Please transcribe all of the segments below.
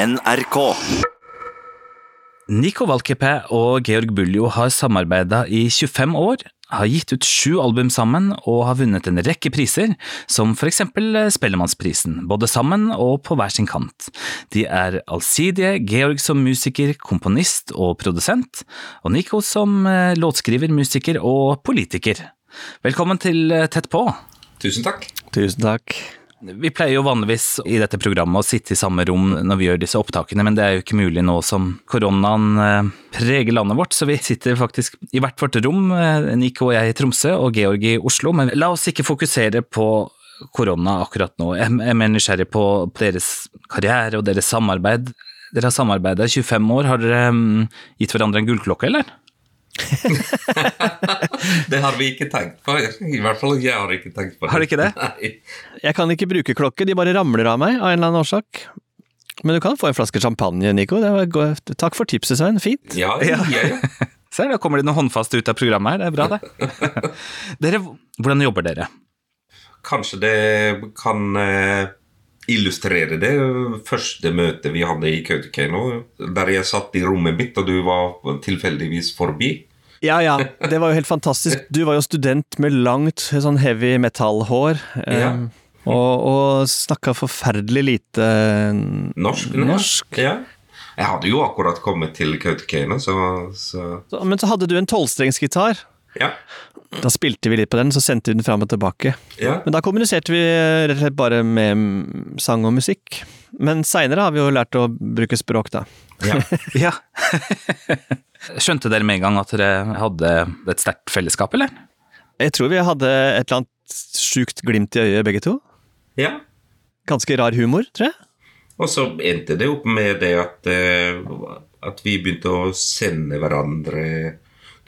NRK. Nico Valkeapää og Georg Buljo har samarbeida i 25 år, har gitt ut sju album sammen og har vunnet en rekke priser, som for eksempel Spellemannsprisen, både sammen og på hver sin kant. De er allsidige, Georg som musiker, komponist og produsent, og Nico som eh, låtskriver, musiker og politiker. Velkommen til eh, Tett på. Tusen takk. Tusen takk. Vi pleier jo vanligvis i dette programmet å sitte i samme rom når vi gjør disse opptakene, men det er jo ikke mulig nå som koronaen eh, preger landet vårt, så vi sitter faktisk i hvert vårt rom, eh, Nico og jeg i Tromsø og Georg i Oslo. Men la oss ikke fokusere på korona akkurat nå. Jeg er mer nysgjerrig på deres karriere og deres samarbeid. Dere har samarbeidet i 25 år. Har dere mm, gitt hverandre en gullklokke, eller? Det har vi ikke tenkt på. I hvert fall jeg har ikke tenkt på det. Har du ikke det? Nei. Jeg kan ikke bruke klokke, de bare ramler av meg av en eller annen årsak. Men du kan få en flaske champagne, Nico. Det var Takk for tipset, Svein. Fint. Ja, ja, ja. ja. Se, da kommer det noe håndfast ut av programmet her. Det er bra, det. Dere, hvordan jobber dere? Kanskje det kan eh, illustrere det første møtet vi hadde i Kautokeino, der jeg satt i rommet mitt, og du var tilfeldigvis forbi. Ja ja, det var jo helt fantastisk. Du var jo student med langt, sånn heavy metallhår. Ja. eh, Og, og snakka forferdelig lite Norsk. Norsk. Ja. Jeg hadde jo akkurat kommet til Kautokeino, så, så Så- Men så hadde du en tolvstrengsgitar. ja. Da spilte vi litt på den, så sendte vi den fram og tilbake. ja. Men da kommuniserte vi rett og slett bare med sang og musikk. Men seinere har vi jo lært å bruke språk, da. ja. Ja. Skjønte dere med en gang at dere hadde et sterkt fellesskap, eller? Jeg tror vi hadde et eller annet sjukt glimt i øyet, begge to. ja. Ganske rar humor, tror jeg. Og så endte det opp med det at, eh, at vi begynte å sende hverandre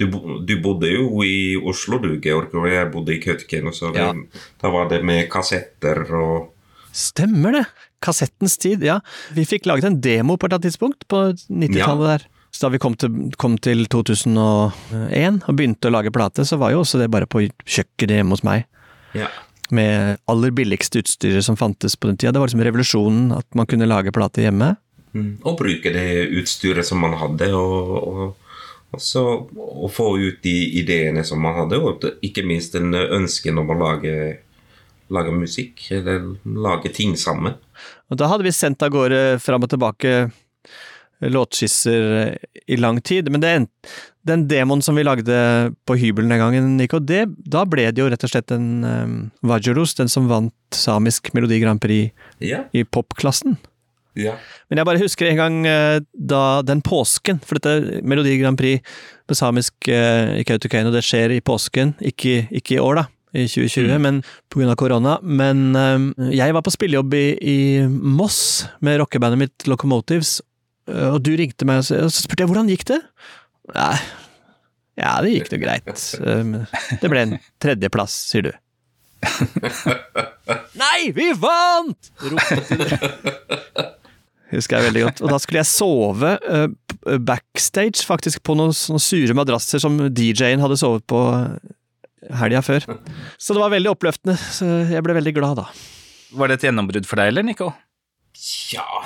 du, du bodde jo i Oslo, du, Georg, og jeg bodde i Kautokeino, så det, Ja. da var det med kassetter og Stemmer det! Kassettens tid, ja. Vi fikk laget en demo på et eller annet tidspunkt på 90-tallet der. Så da vi kom til, kom til 2001 og begynte å lage plate, så var jo også det bare på kjøkkenet hjemme hos meg. Ja. Med aller billigste utstyret som fantes på den tida. Det var liksom revolusjonen at man kunne lage plate hjemme. Mm. Og bruke det utstyret som man hadde, og, og, og så og få ut de ideene som man hadde, og ikke minst en ønsken om å lage, lage musikk, eller lage ting sammen. Og da hadde vi sendt av gårde fram og tilbake låtskisser i lang tid, men det, den demoen som vi lagde på hybelen den gangen, Nico, det, da ble det jo rett og slett en um, Vajoros, den som vant samisk Melodi Grand Prix Ja. i popklassen. Ja. Men jeg bare husker en gang eh, da den påsken, for dette Melodi Grand Prix på samisk eh, i Kautokeino, det skjer i påsken, ikke, ikke i år da, i 2020, men på grunn av korona. Men eh, jeg var på spillejobb i, i Moss med rockebandet mitt Locomotives, og du ringte meg og så, spurte jeg hvordan gikk det? Nei, ja, det gikk nå greit. Det ble en tredjeplass, sier du. Nei, vi vant! ropte du. Husker jeg veldig godt. Og da skulle jeg sove uh, backstage, faktisk, på noen sånne sure madrasser som DJ-en hadde sovet på helga før. Så det var veldig oppløftende. Så jeg ble veldig glad da. Var det et gjennombrudd for deg, eller, Nico? Ja,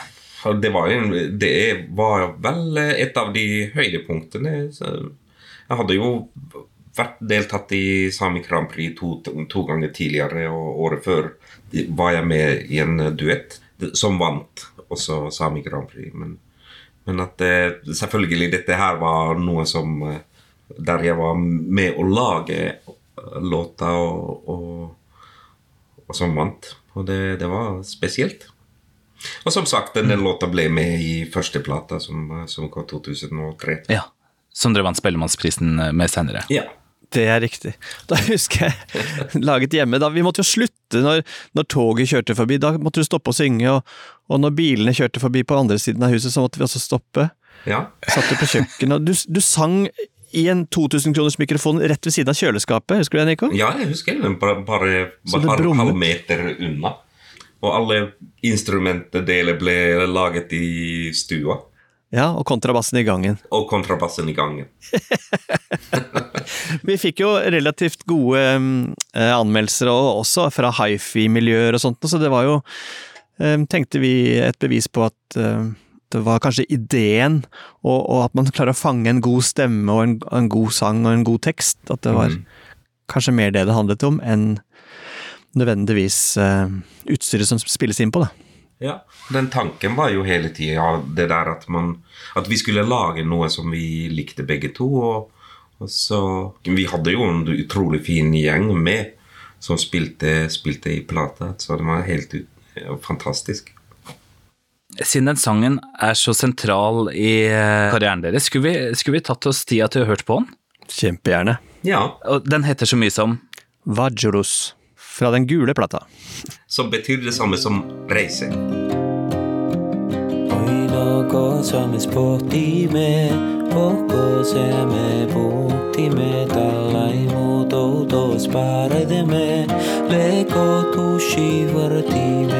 det var, jo, det var vel et av de høydepunktene. Jeg hadde jo vært deltatt i Sami Grand Prix to, to ganger tidligere, og året før var jeg med i en duett som vant også Sami Grand Prix. Men, men at det, selvfølgelig dette her var noe som eh, Der jeg var med å lage låta låter og, og, og som vant. Og det, det var spesielt. Og som sagt, denne låta ble med i første plata, som, som kom 2003. Ja. Som dere vant Spellemannsprisen med senere. Ja. Det er riktig. Da husker jeg laget hjemme da, Vi måtte jo slutte når, når toget kjørte forbi. Da måtte du stoppe å synge, og, og når bilene kjørte forbi på andre siden av huset, så måtte vi også stoppe. ja. Satt du på kjøkkenet, og du, du sang i en 2000 kroners mikrofon rett ved siden av kjøleskapet. Husker du det, Nico? Ja, jeg husker den. Bare, bare, bare en halv meter unna. Og alle instrumentdeler ble laget i stua. Ja, og kontrabassen i gangen. Og kontrabassen i gangen. Vi fikk jo relativt gode eh, anmeldelser, også fra hifi-miljøer og sånt, så det var jo, eh, tenkte vi, et bevis på at, eh, det var kanskje ideen, og, og, at man klarer å fange en god stemme og en, en, god sang og en god tekst. At det var mm. kanskje mer det det handlet om, enn nødvendigvis utstyret som spilles inn på. da. Ja, den tanken var jo hele tida det der at man At vi skulle lage noe som vi likte begge to. og og så, Vi hadde jo en utrolig fin gjeng med som spilte, spilte i plata, så det var helt fantastisk. Siden den sangen er så sentral i eh, karrieren deres, skulle vi, skulle vi tatt oss tida til å høre på den? Kjempegjerne. Ja. Og den heter så mye som Vajurus, fra den gule plata. Som betyr det samme som reise. Leko leko vartime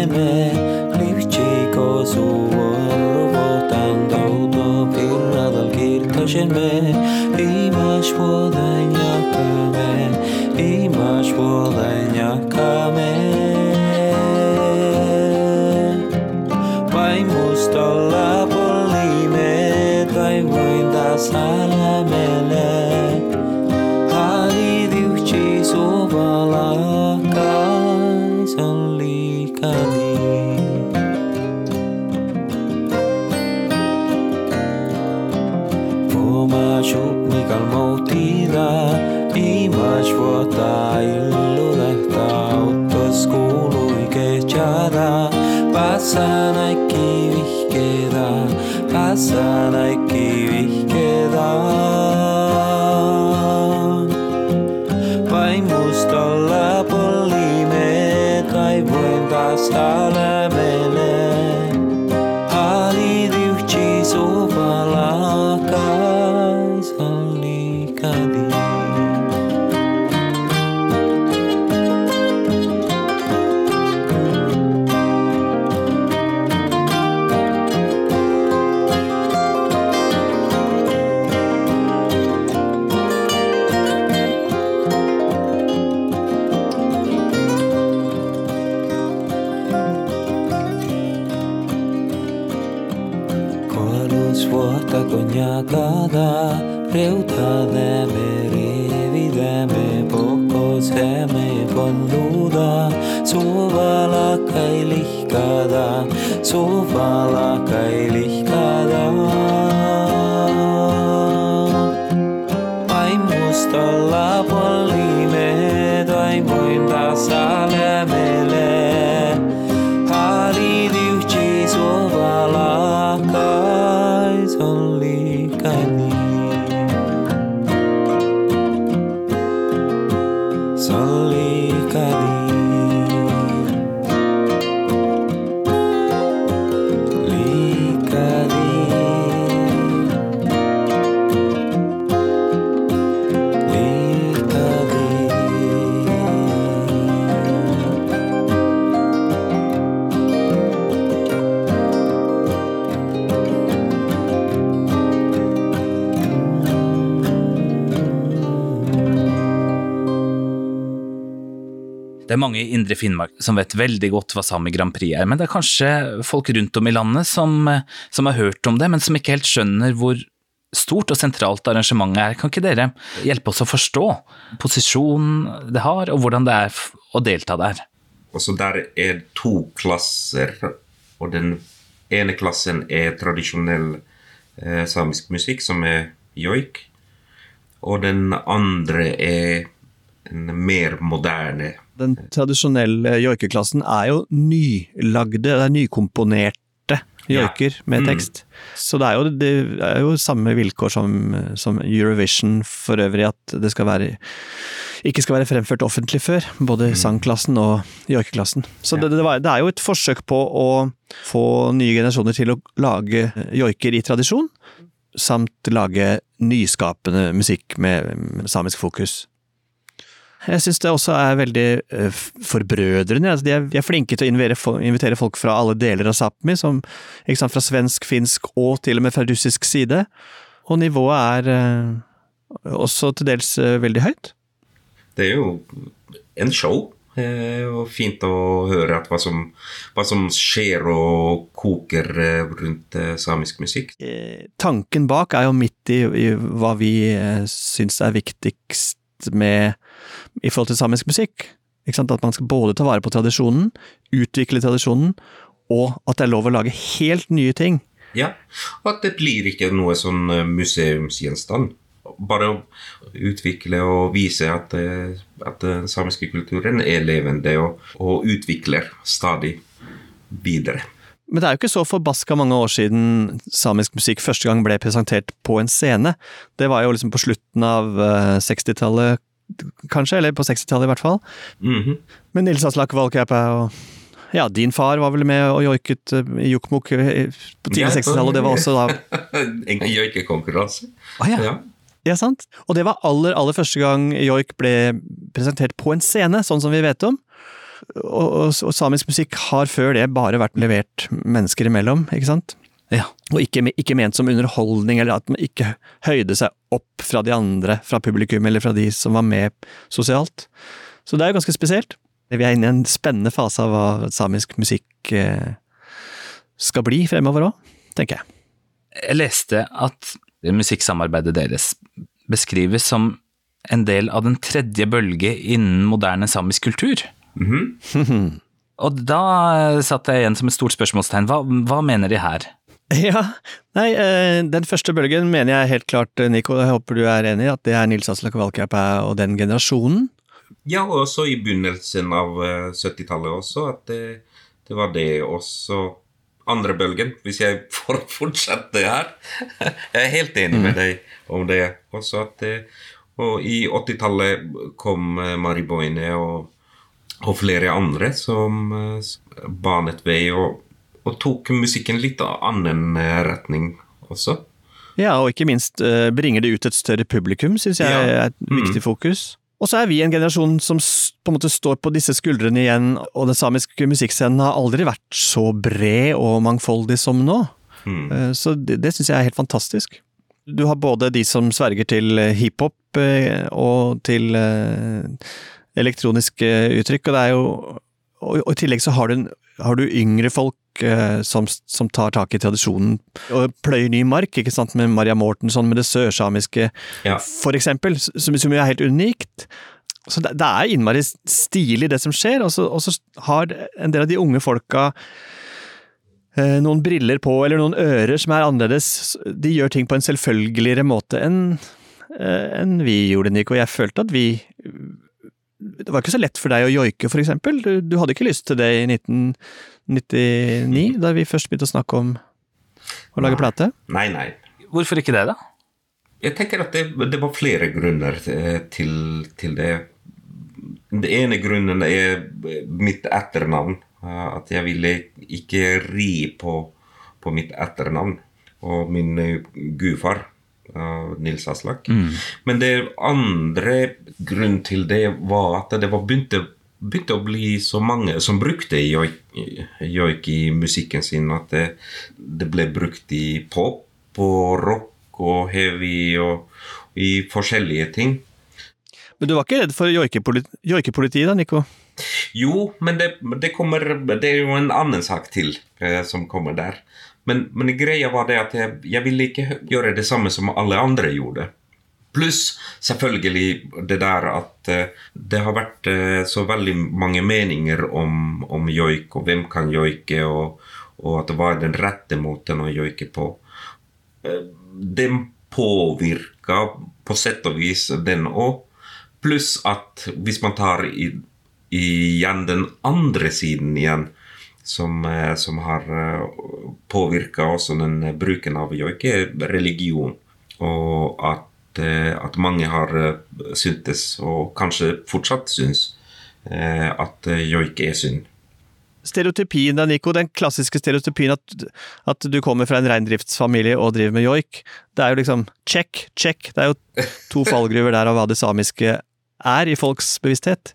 önleme Livčí kozu rovotan Dauto pinnadal kirtažeme Imaš vodenja kame Imaš vodenja kame. Vai mustolla polime Vai voida salamele kali Po ni kal mautida i ma shu ta ilu skulu i ke chada pasana ki la La polline, dai muinta saleme. Er mange i Indre Finnmark som vet veldig godt hva Sami Grand Prix er, men det er kanskje folk rundt om i landet som, som har hørt om det, men som ikke helt skjønner hvor stort og sentralt arrangementet er. Kan ikke dere hjelpe oss å forstå posisjonen det har, og hvordan det er å delta der? Altså Der er to klasser, og den ene klassen er tradisjonell eh, samisk musikk, som er joik. Og den andre er en mer moderne Den tradisjonelle joikeklassen er jo nylagde, det er nykomponerte joiker ja. med mm. tekst. Mm. Så det er, jo, det er, jo, samme vilkår som, som, Eurovision for øvrig, at det skal være ikke skal være fremført offentlig før. Både mm. sangklassen og joikeklassen. Så ja. det, det, var, det, er jo et forsøk på å få nye generasjoner til å lage joiker i tradisjon, samt lage nyskapende musikk med samisk fokus. Jeg syns det også er veldig eh, forbrødrende. Altså, de, er, flinke til å invitere, folk fra alle deler av Sápmi, som fra svensk, finsk og til og med fra russisk side. Og nivået er eh, også til dels eh, veldig høyt. Det er jo en show. Og fint å høre at hva som, hva som skjer og koker rundt samisk musikk. Tanken bak er jo midt i, i hva vi syns er viktigst med i forhold til samisk musikk. At man skal både ta vare på tradisjonen, utvikle tradisjonen, og at det er lov å lage helt nye ting. Ja, og at det blir ikke noe sånn eh, museumsgjenstand. Bare å utvikle og vise at, eh, at den samiske kulturen er levende og, og utvikler stadig videre. Men det er jo ikke så forbaska mange år siden samisk musikk første gang ble presentert på en scene. Det var jo liksom på slutten av eh, 60-tallet, kanskje, eller på 60-tallet i hvert fall. Mhm. Men Nils Aslak Valkeapää og ja, din far var vel med og joiket eh, i Jokkmokk eh, på tidlig Ja, 60-tallet, og det var også da En joikekonkurranse. Ah, ja. Ja. Ja, sant? Og det var aller, aller første gang joik ble presentert på en scene, sånn som vi vet om. Og, og, og samisk musikk har før det bare vært levert mennesker imellom, ikke sant? Ja. Og ikke, ikke ment som underholdning, eller at man ikke høyde seg opp fra de andre, fra publikum, eller fra de som var med sosialt. Så det er jo ganske spesielt. Vi er inne i en spennende fase av hva samisk musikk eh, skal bli fremover òg, tenker jeg. Jeg leste at musikksamarbeidet deres beskrives som en del av den tredje bølge innen moderne samisk kultur. Og da satt jeg igjen som et stort spørsmålstegn. Hva, hva mener de her? Ja, nei, eh, den første bølgen mener jeg helt klart, eh, Nico, jeg håper du er enig i, at det er Nils Aslak Valkeapää og den generasjonen. Ja, og også i begynnelsen av eh, 70-tallet også, at det, det var det også andre bølgen, hvis jeg får fortsette her. Jeg er helt enig med deg om det. Også at og i 80-tallet kom eh, Mari Boine og, og flere andre som eh, banet vei og, og tok musikken litt av annen eh, retning også. Ja, og ikke minst eh, bringer det ut et større publikum, syns jeg Ja. er et viktig fokus. Og så er vi en generasjon som på en måte står på disse skuldrene igjen, og den samiske musikkscenen har aldri vært så bred og mangfoldig som nå. Mm. Så det, det syns jeg er helt fantastisk. Du har både de som sverger til eh, hiphop eh, og til eh, elektroniske uttrykk, og det er jo Og og i tillegg så har du, en, har du yngre folk eh, som, som tar tak i tradisjonen og pløyer ny mark, ikke sant, med Maria Mortenson, med det sørsamiske, Ja. for eksempel, som, som jo er helt unikt. Så det, det er innmari stilig det som skjer, og så, og så har en del av de unge folka eh, noen briller på, eller noen ører som er annerledes. De gjør ting på en selvfølgeligere måte enn eh, enn vi gjorde, Nico. Jeg følte at vi Det var ikke så lett for deg å joike, for eksempel. Du, du hadde ikke lyst til det i 1999, da vi først begynte å snakke om å lage Nei. plate? Nei, nei. Hvorfor ikke det, da? Jeg tenker at det, det var flere grunner eh, til, til det. Den ene grunnen er mitt etternavn. eh, At jeg ville ikke ri på, på mitt etternavn. Og min eh, gudfar, eh, Nils Aslak. Men det andre grunnen til det var at det var begynte, begynte å bli så mange som brukte joik, i musikken sin, at det, det ble brukt i pop og rock og heavy og i forskjellige ting. Men du var ikke redd for joikepoliti, joikepolitiet da, Nico? Jo, men det, det kommer Det er jo en annen sak til eh, som kommer der. Men, men greia var det at jeg, jeg ville ikke gjøre det samme som alle andre gjorde. Pluss selvfølgelig det der at eh, det har vært eh, så veldig mange meninger om, om joik, og hvem kan joike, og, og at det var den rette måten å joike på. Det Den påvirka på sett og vis den òg. Pluss at hvis man tar i, igjen den andre siden igjen, som, eh, som har påvirka også den eh, bruken av joik, er religion. Og at, eh, at mange har eh, syntes, og kanskje fortsatt syns, eh, at eh, joik er synd. Stereotypien da, Nico, den klassiske stereotypien at, at du kommer fra en reindriftsfamilie og driver med joik, det er jo liksom check, check. Det er jo to fallgruver der av hva det samiske er i folks bevissthet.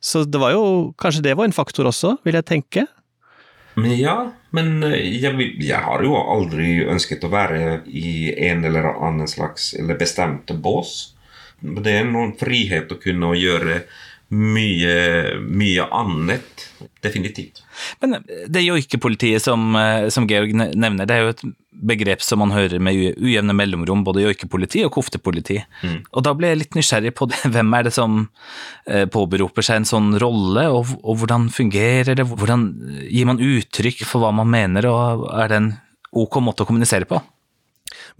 Så det var jo Kanskje det var en faktor også, vil jeg tenke. Men ja, men eh, jeg, jeg har jo aldri ønsket å være i en eller annen slags eller bestemte bås. Det er noen frihet å kunne gjøre mye, mye annet. Definitivt. Men det joikepolitiet som, eh, som Georg nevner, det er jo et begrep som man hører med ujevne mellomrom, både joikepoliti og koftepoliti. Og da ble jeg litt nysgjerrig på det. hvem er det som eh, påberoper seg en sånn rolle, og, og hvordan fungerer det? Hvordan gir man uttrykk for hva man mener, og er det en ok måte å kommunisere på?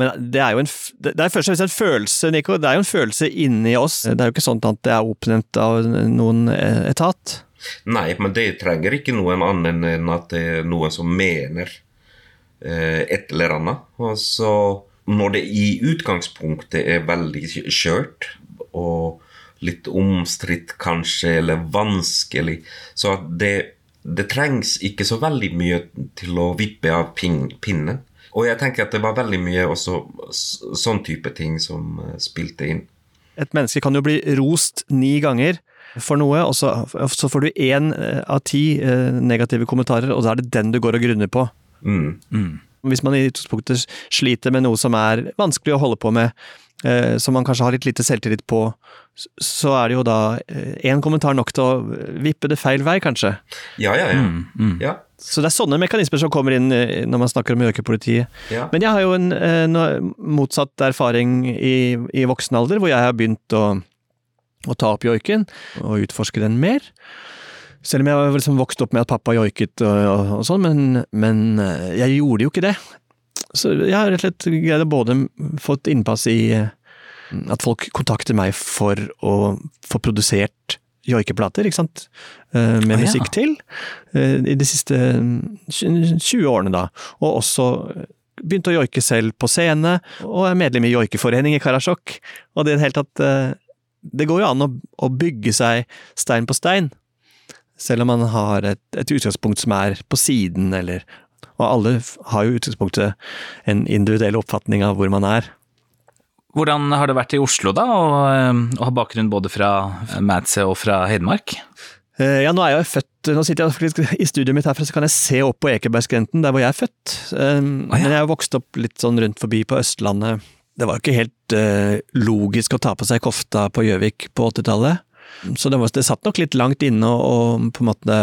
Men det er jo en, det er først og fremst en følelse, Nico. Det er jo en følelse inni oss. Det er jo ikke sånn at det er oppnevnt av noen eh, etat. Nei, men det trenger ikke noen annen enn at det er noen som mener eh, et eller annet. Altså, når det i utgangspunktet er veldig skjørt og litt omstridt kanskje, eller vanskelig, så det, det trengs ikke så veldig mye til å vippe av pinnen. Og jeg tenker at det var veldig mye også sånn type ting som eh, spilte inn. Et menneske kan jo bli rost ni ganger for noe, og så, så får du én eh, av ti eh, negative kommentarer, og da er det den du går og grunner på. Mm. Hvis man i utgangspunktet sliter med noe som er vanskelig å holde på med, eh, som man kanskje har litt lite selvtillit på, så er det jo da én kommentar nok til å vippe det feil vei, kanskje. Ja, ja, ja. Mm, ja. Så det er sånne mekanismer som kommer inn eh, når man snakker om joikepolitiet. ja. Men jeg har jo en eh, no- motsatt erfaring i, i voksen alder, hvor jeg har begynt å, å ta opp joiken og utforske den mer. Selv om jeg var liksom vokst opp med at pappa joiket og, og, og sånn, men, men eh, jeg gjorde jo ikke det. Så jeg har rett og slett greid å både fått innpass i eh, at folk kontakter meg for å få produsert joikeplater, ikke sant, Eh, med ja. musikk til, eh, i de siste mm, 20 årene da, og også begynte å joike selv på scene, og er medlem i joikeforening i Karasjok, og det er i det hele tatt, eh, det går jo an å bygge seg stein på stein, selv om man har et, et utgangspunkt som er på siden, eller og alle har jo utgangspunktet en individuell oppfatning av hvor man er. Hvordan har det vært i Oslo, da, å, eh, ha bakgrunn både fra Madse og fra Hedmark? Eh, Ja, nå er jeg jo født Nå sitter jeg faktisk i studioet mitt herfra, så kan jeg se opp på Ekebergskrenten, der hvor jeg er født. Men jeg jo vokst opp litt sånn rundt forbi på Østlandet. Det var jo ikke helt eh, logisk å ta på seg kofta på Gjøvik på 80-tallet. Så det, var, det satt nok litt langt inne å på en måte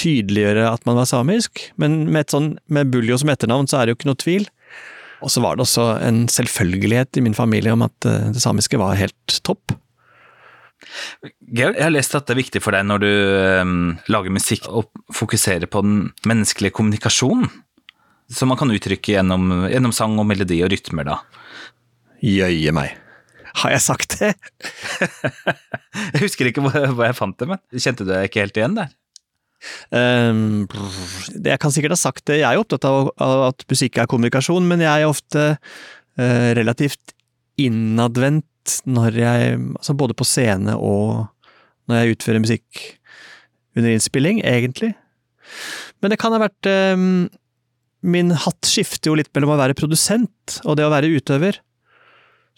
tydeliggjøre at man var samisk. Men med, et sånn, med Buljo som etternavn, så er det jo ikke noe tvil. Og så var det også en selvfølgelighet i min familie om at eh, det samiske var helt topp. Georg, jeg har lest at det er viktig for deg når du um, lager musikk å fokusere på den menneskelige kommunikasjonen. Som man kan uttrykke gjennom, gjennom sang og melodi og rytmer, da. Jøye meg. Har jeg sagt det? Jeg husker ikke hvor, hvor jeg fant det, men kjente du deg ikke helt igjen der? Det- jeg kan sikkert ha sagt det. Jeg er jo opptatt av at musikk er kommunikasjon, men jeg er ofte uh, relativt innadvendt når jeg Altså både på scene og når jeg utfører musikk under innspilling, egentlig. Men det kan ha vært um, Min hatt skifter jo litt mellom å være produsent og det å være utøver.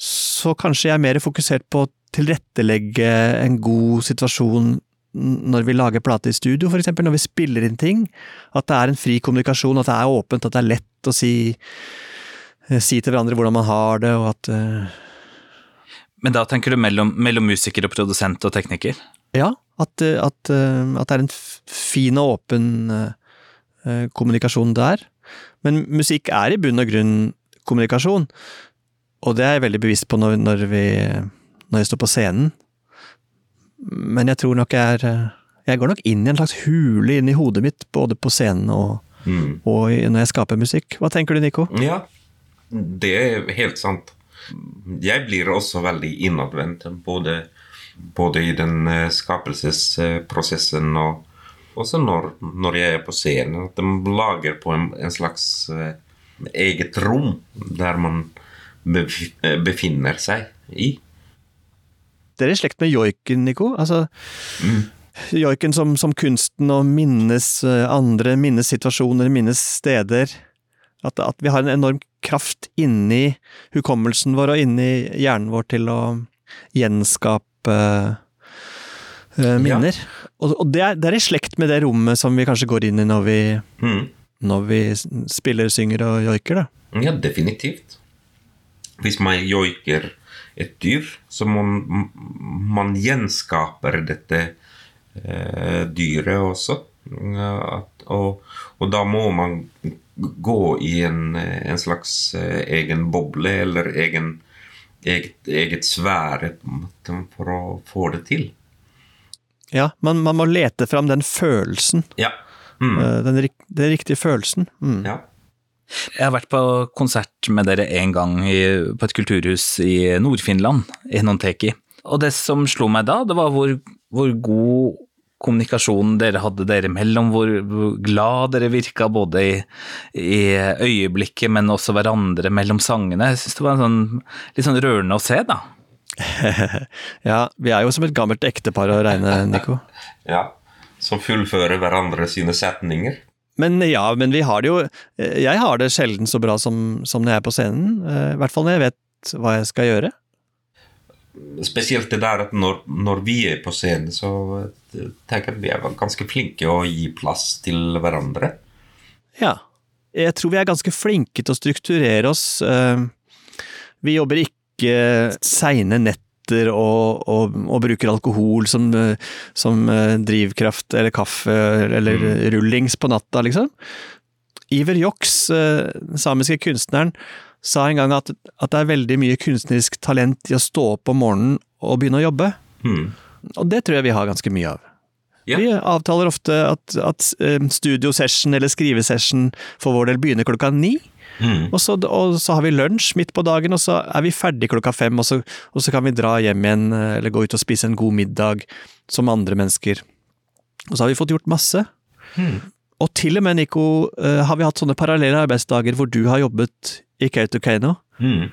Så kanskje jeg er mer fokusert på å tilrettelegge en god situasjon når vi lager plate i studio, for eksempel, når vi spiller inn ting, at det er en fri kommunikasjon, at det er åpent, at det er lett å si, eh, si til hverandre hvordan man har det, og at eh, Men da tenker du mellom, mellom musiker og produsent og tekniker? Ja, at, eh, at, at det er en fin og åpen kommunikasjon der. Men musikk er i bunn og grunn kommunikasjon, og det er jeg veldig bevisst på når, når, vi, når jeg står på scenen. Men jeg tror nok jeg er eh, Jeg går nok inn i en slags hule inni hodet mitt, både på scenen og, Mm. og når jeg skaper musikk. Hva tenker du, Nico? Ja, det er helt sant. Jeg blir også veldig innadvendt, både, både i den eh, skapelsesprosessen og også når, når jeg er på scenen. At de lager på en, en slags eh, eget rom der man befinner seg i. Dere er i slekt med joiken, Nico? Altså, joiken som, som kunsten å minnes eh, andre, minnes situasjoner, minnes steder. At, at vi har en enorm kraft inni hukommelsen vår og inni hjernen vår til å gjenskape uh, minner. Og, og det, er, det er i slekt med det rommet som vi kanskje går inn i når vi, Mm. når vi spiller, synger og joiker, da. Ja, definitivt. Hvis man joiker et dyr, så man, man gjenskaper dette eh, dyret også. At- og, og da må man gå i en, en slags eh, egen boble eller egen, eget, eget sfære for å få det til. Ja, man, man må lete fram den følelsen. Ja. Mm. eh, Den, den riktige følelsen. Mm. ja. Jeg har vært på konsert med dere en gang i, på et kulturhus i Nord-Finland, i Nonteki. Og det som slo meg da, det var hvor, hvor god kommunikasjon dere hadde dere imellom, hvor, hvor glad dere virka både i, i øyeblikket, men også hverandre mellom sangene. Jeg synes det var en sånn, litt sånn rørende å se, da. Ja, vi er jo som et gammelt ektepar å regne, Nico. ja. Som fullfører hverandre sine setninger. Men ja, men vi har det jo eh, Jeg har det sjelden så bra som, som når jeg er på scenen. eh, I hvert fall når jeg vet hva jeg skal gjøre. Spesielt det der at når, når vi er på scenen, så eh, tenker jeg at vi er ganske flinke å gi plass til hverandre. Ja. Jeg tror vi er ganske flinke til å strukturere oss. Vi jobber ikke seine netter og, og, og bruker alkohol som, som eh, drivkraft eller kaffe eller rullings på natta, liksom. Iver Joks, eh, samiske kunstneren, sa en gang at, at det er veldig mye kunstnerisk talent i å stå opp om morgenen og begynne å jobbe. Mm. Og det tror jeg vi har ganske mye av. Ja. Vi avtaler ofte at, at eh, studiosession eller skrivesession for vår del begynner klokka ni. Mm. Og så, og så har vi lunsj midt på dagen, og så er vi ferdig klokka fem, og så, og så kan vi dra hjem igjen, eh, eller gå ut og spise en god middag som andre mennesker. Og så har vi fått gjort masse. Og til og med, Nico, eh, har vi hatt sånne parallelle arbeidsdager hvor du har jobbet i Kautokeino. Mm.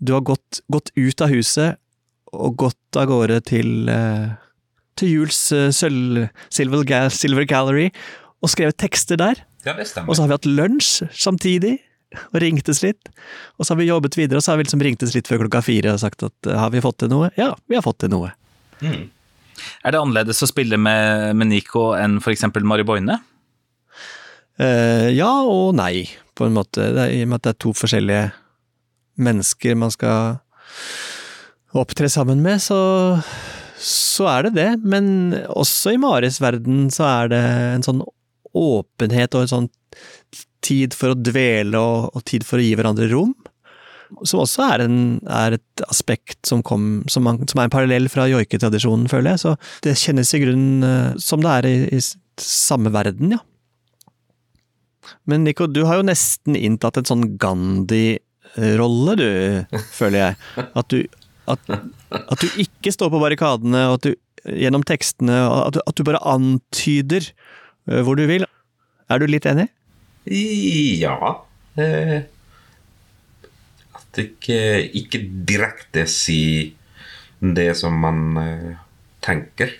Du har gått, gått ut av huset og gått av gårde til, eh, til Jules eh, Silver, Silver Gallery og skrevet tekster der. Ja, det stemmer. Og så har vi hatt lunsj samtidig, og ringtes litt. Og så har vi jobbet videre, og så har vi liksom ringtes litt før klokka fire og sagt at eh, har vi fått til noe? Ja, vi har fått til noe. Mm. Er det annerledes å spille med, med Nico enn eksempel Mari Boine? Uh, ja og nei, på en måte. Det er, I og med at det er to forskjellige mennesker man skal opptre sammen med, så, så er det det. Men også i Maris verden så er det en sånn åpenhet og en sånn tid for å dvele og, og tid for å gi hverandre rom. Som også er, en, er et aspekt som, kom, som, man, som er en parallell fra joiketradisjonen, føler jeg. Så det kjennes i grunnen eh, som det er i, i samme verden, ja. Men Nico, du har jo nesten inntatt en sånn Gandhi-rolle, du, føler jeg. At du, at, at du ikke står på barrikadene, og at du gjennom tekstene at at du bare antyder eh, hvor du vil. Er du litt enig? Ja eh, At ikke, ikke direkte si det som man eh, tenker.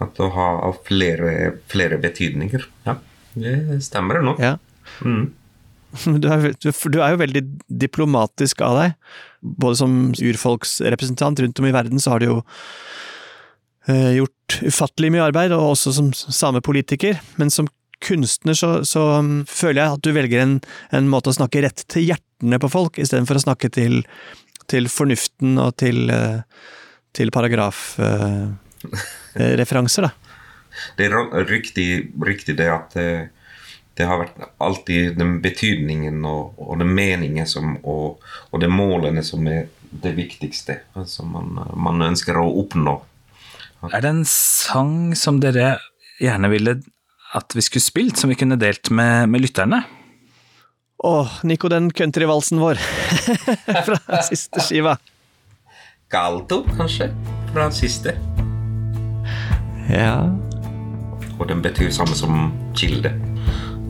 At å ha flere, flere betydninger. Ja, det stemmer det nok. Ja. Mm. Du er, du, du er jo veldig diplomatisk av deg. Både som urfolksrepresentant rundt om i verden, så har du jo eh, gjort ufattelig mye arbeid, og også som samepolitiker. Men som kunstner så, så um, føler jeg at du velger en, en måte å snakke rett til hjertene på folk, istedenfor å snakke til, til fornuften og til, eh, til paragrafreferanser, da. Det er riktig, riktig det at det, det har vært alltid den betydningen og, og den meningen som, og, og de målene som er det viktigste som man, man ønsker å oppnå. Er det en sang som dere gjerne ville at vi skulle spilt, som vi kunne delt med, med lytterne? Åh, Nico, den countryvalsen vår fra siste skiva. Galto, kanskje, fra siste. Ja, Og den betyr samme som Kilde.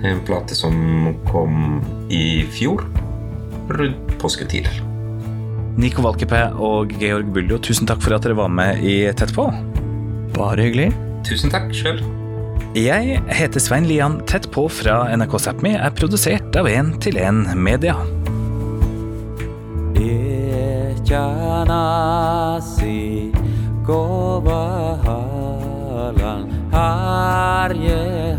En plate som kom i fjor, rundt påsketider. Nico Valkeapää og Georg Buljo, tusen takk for at dere var med i Tett på. bare hyggelig. Tusen takk sjøl. Jeg heter Svein Lian. Tett på fra NRK Sápmi er produsert av 1 til 1 Media. Echa nasi kobaha Harje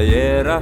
Ja jera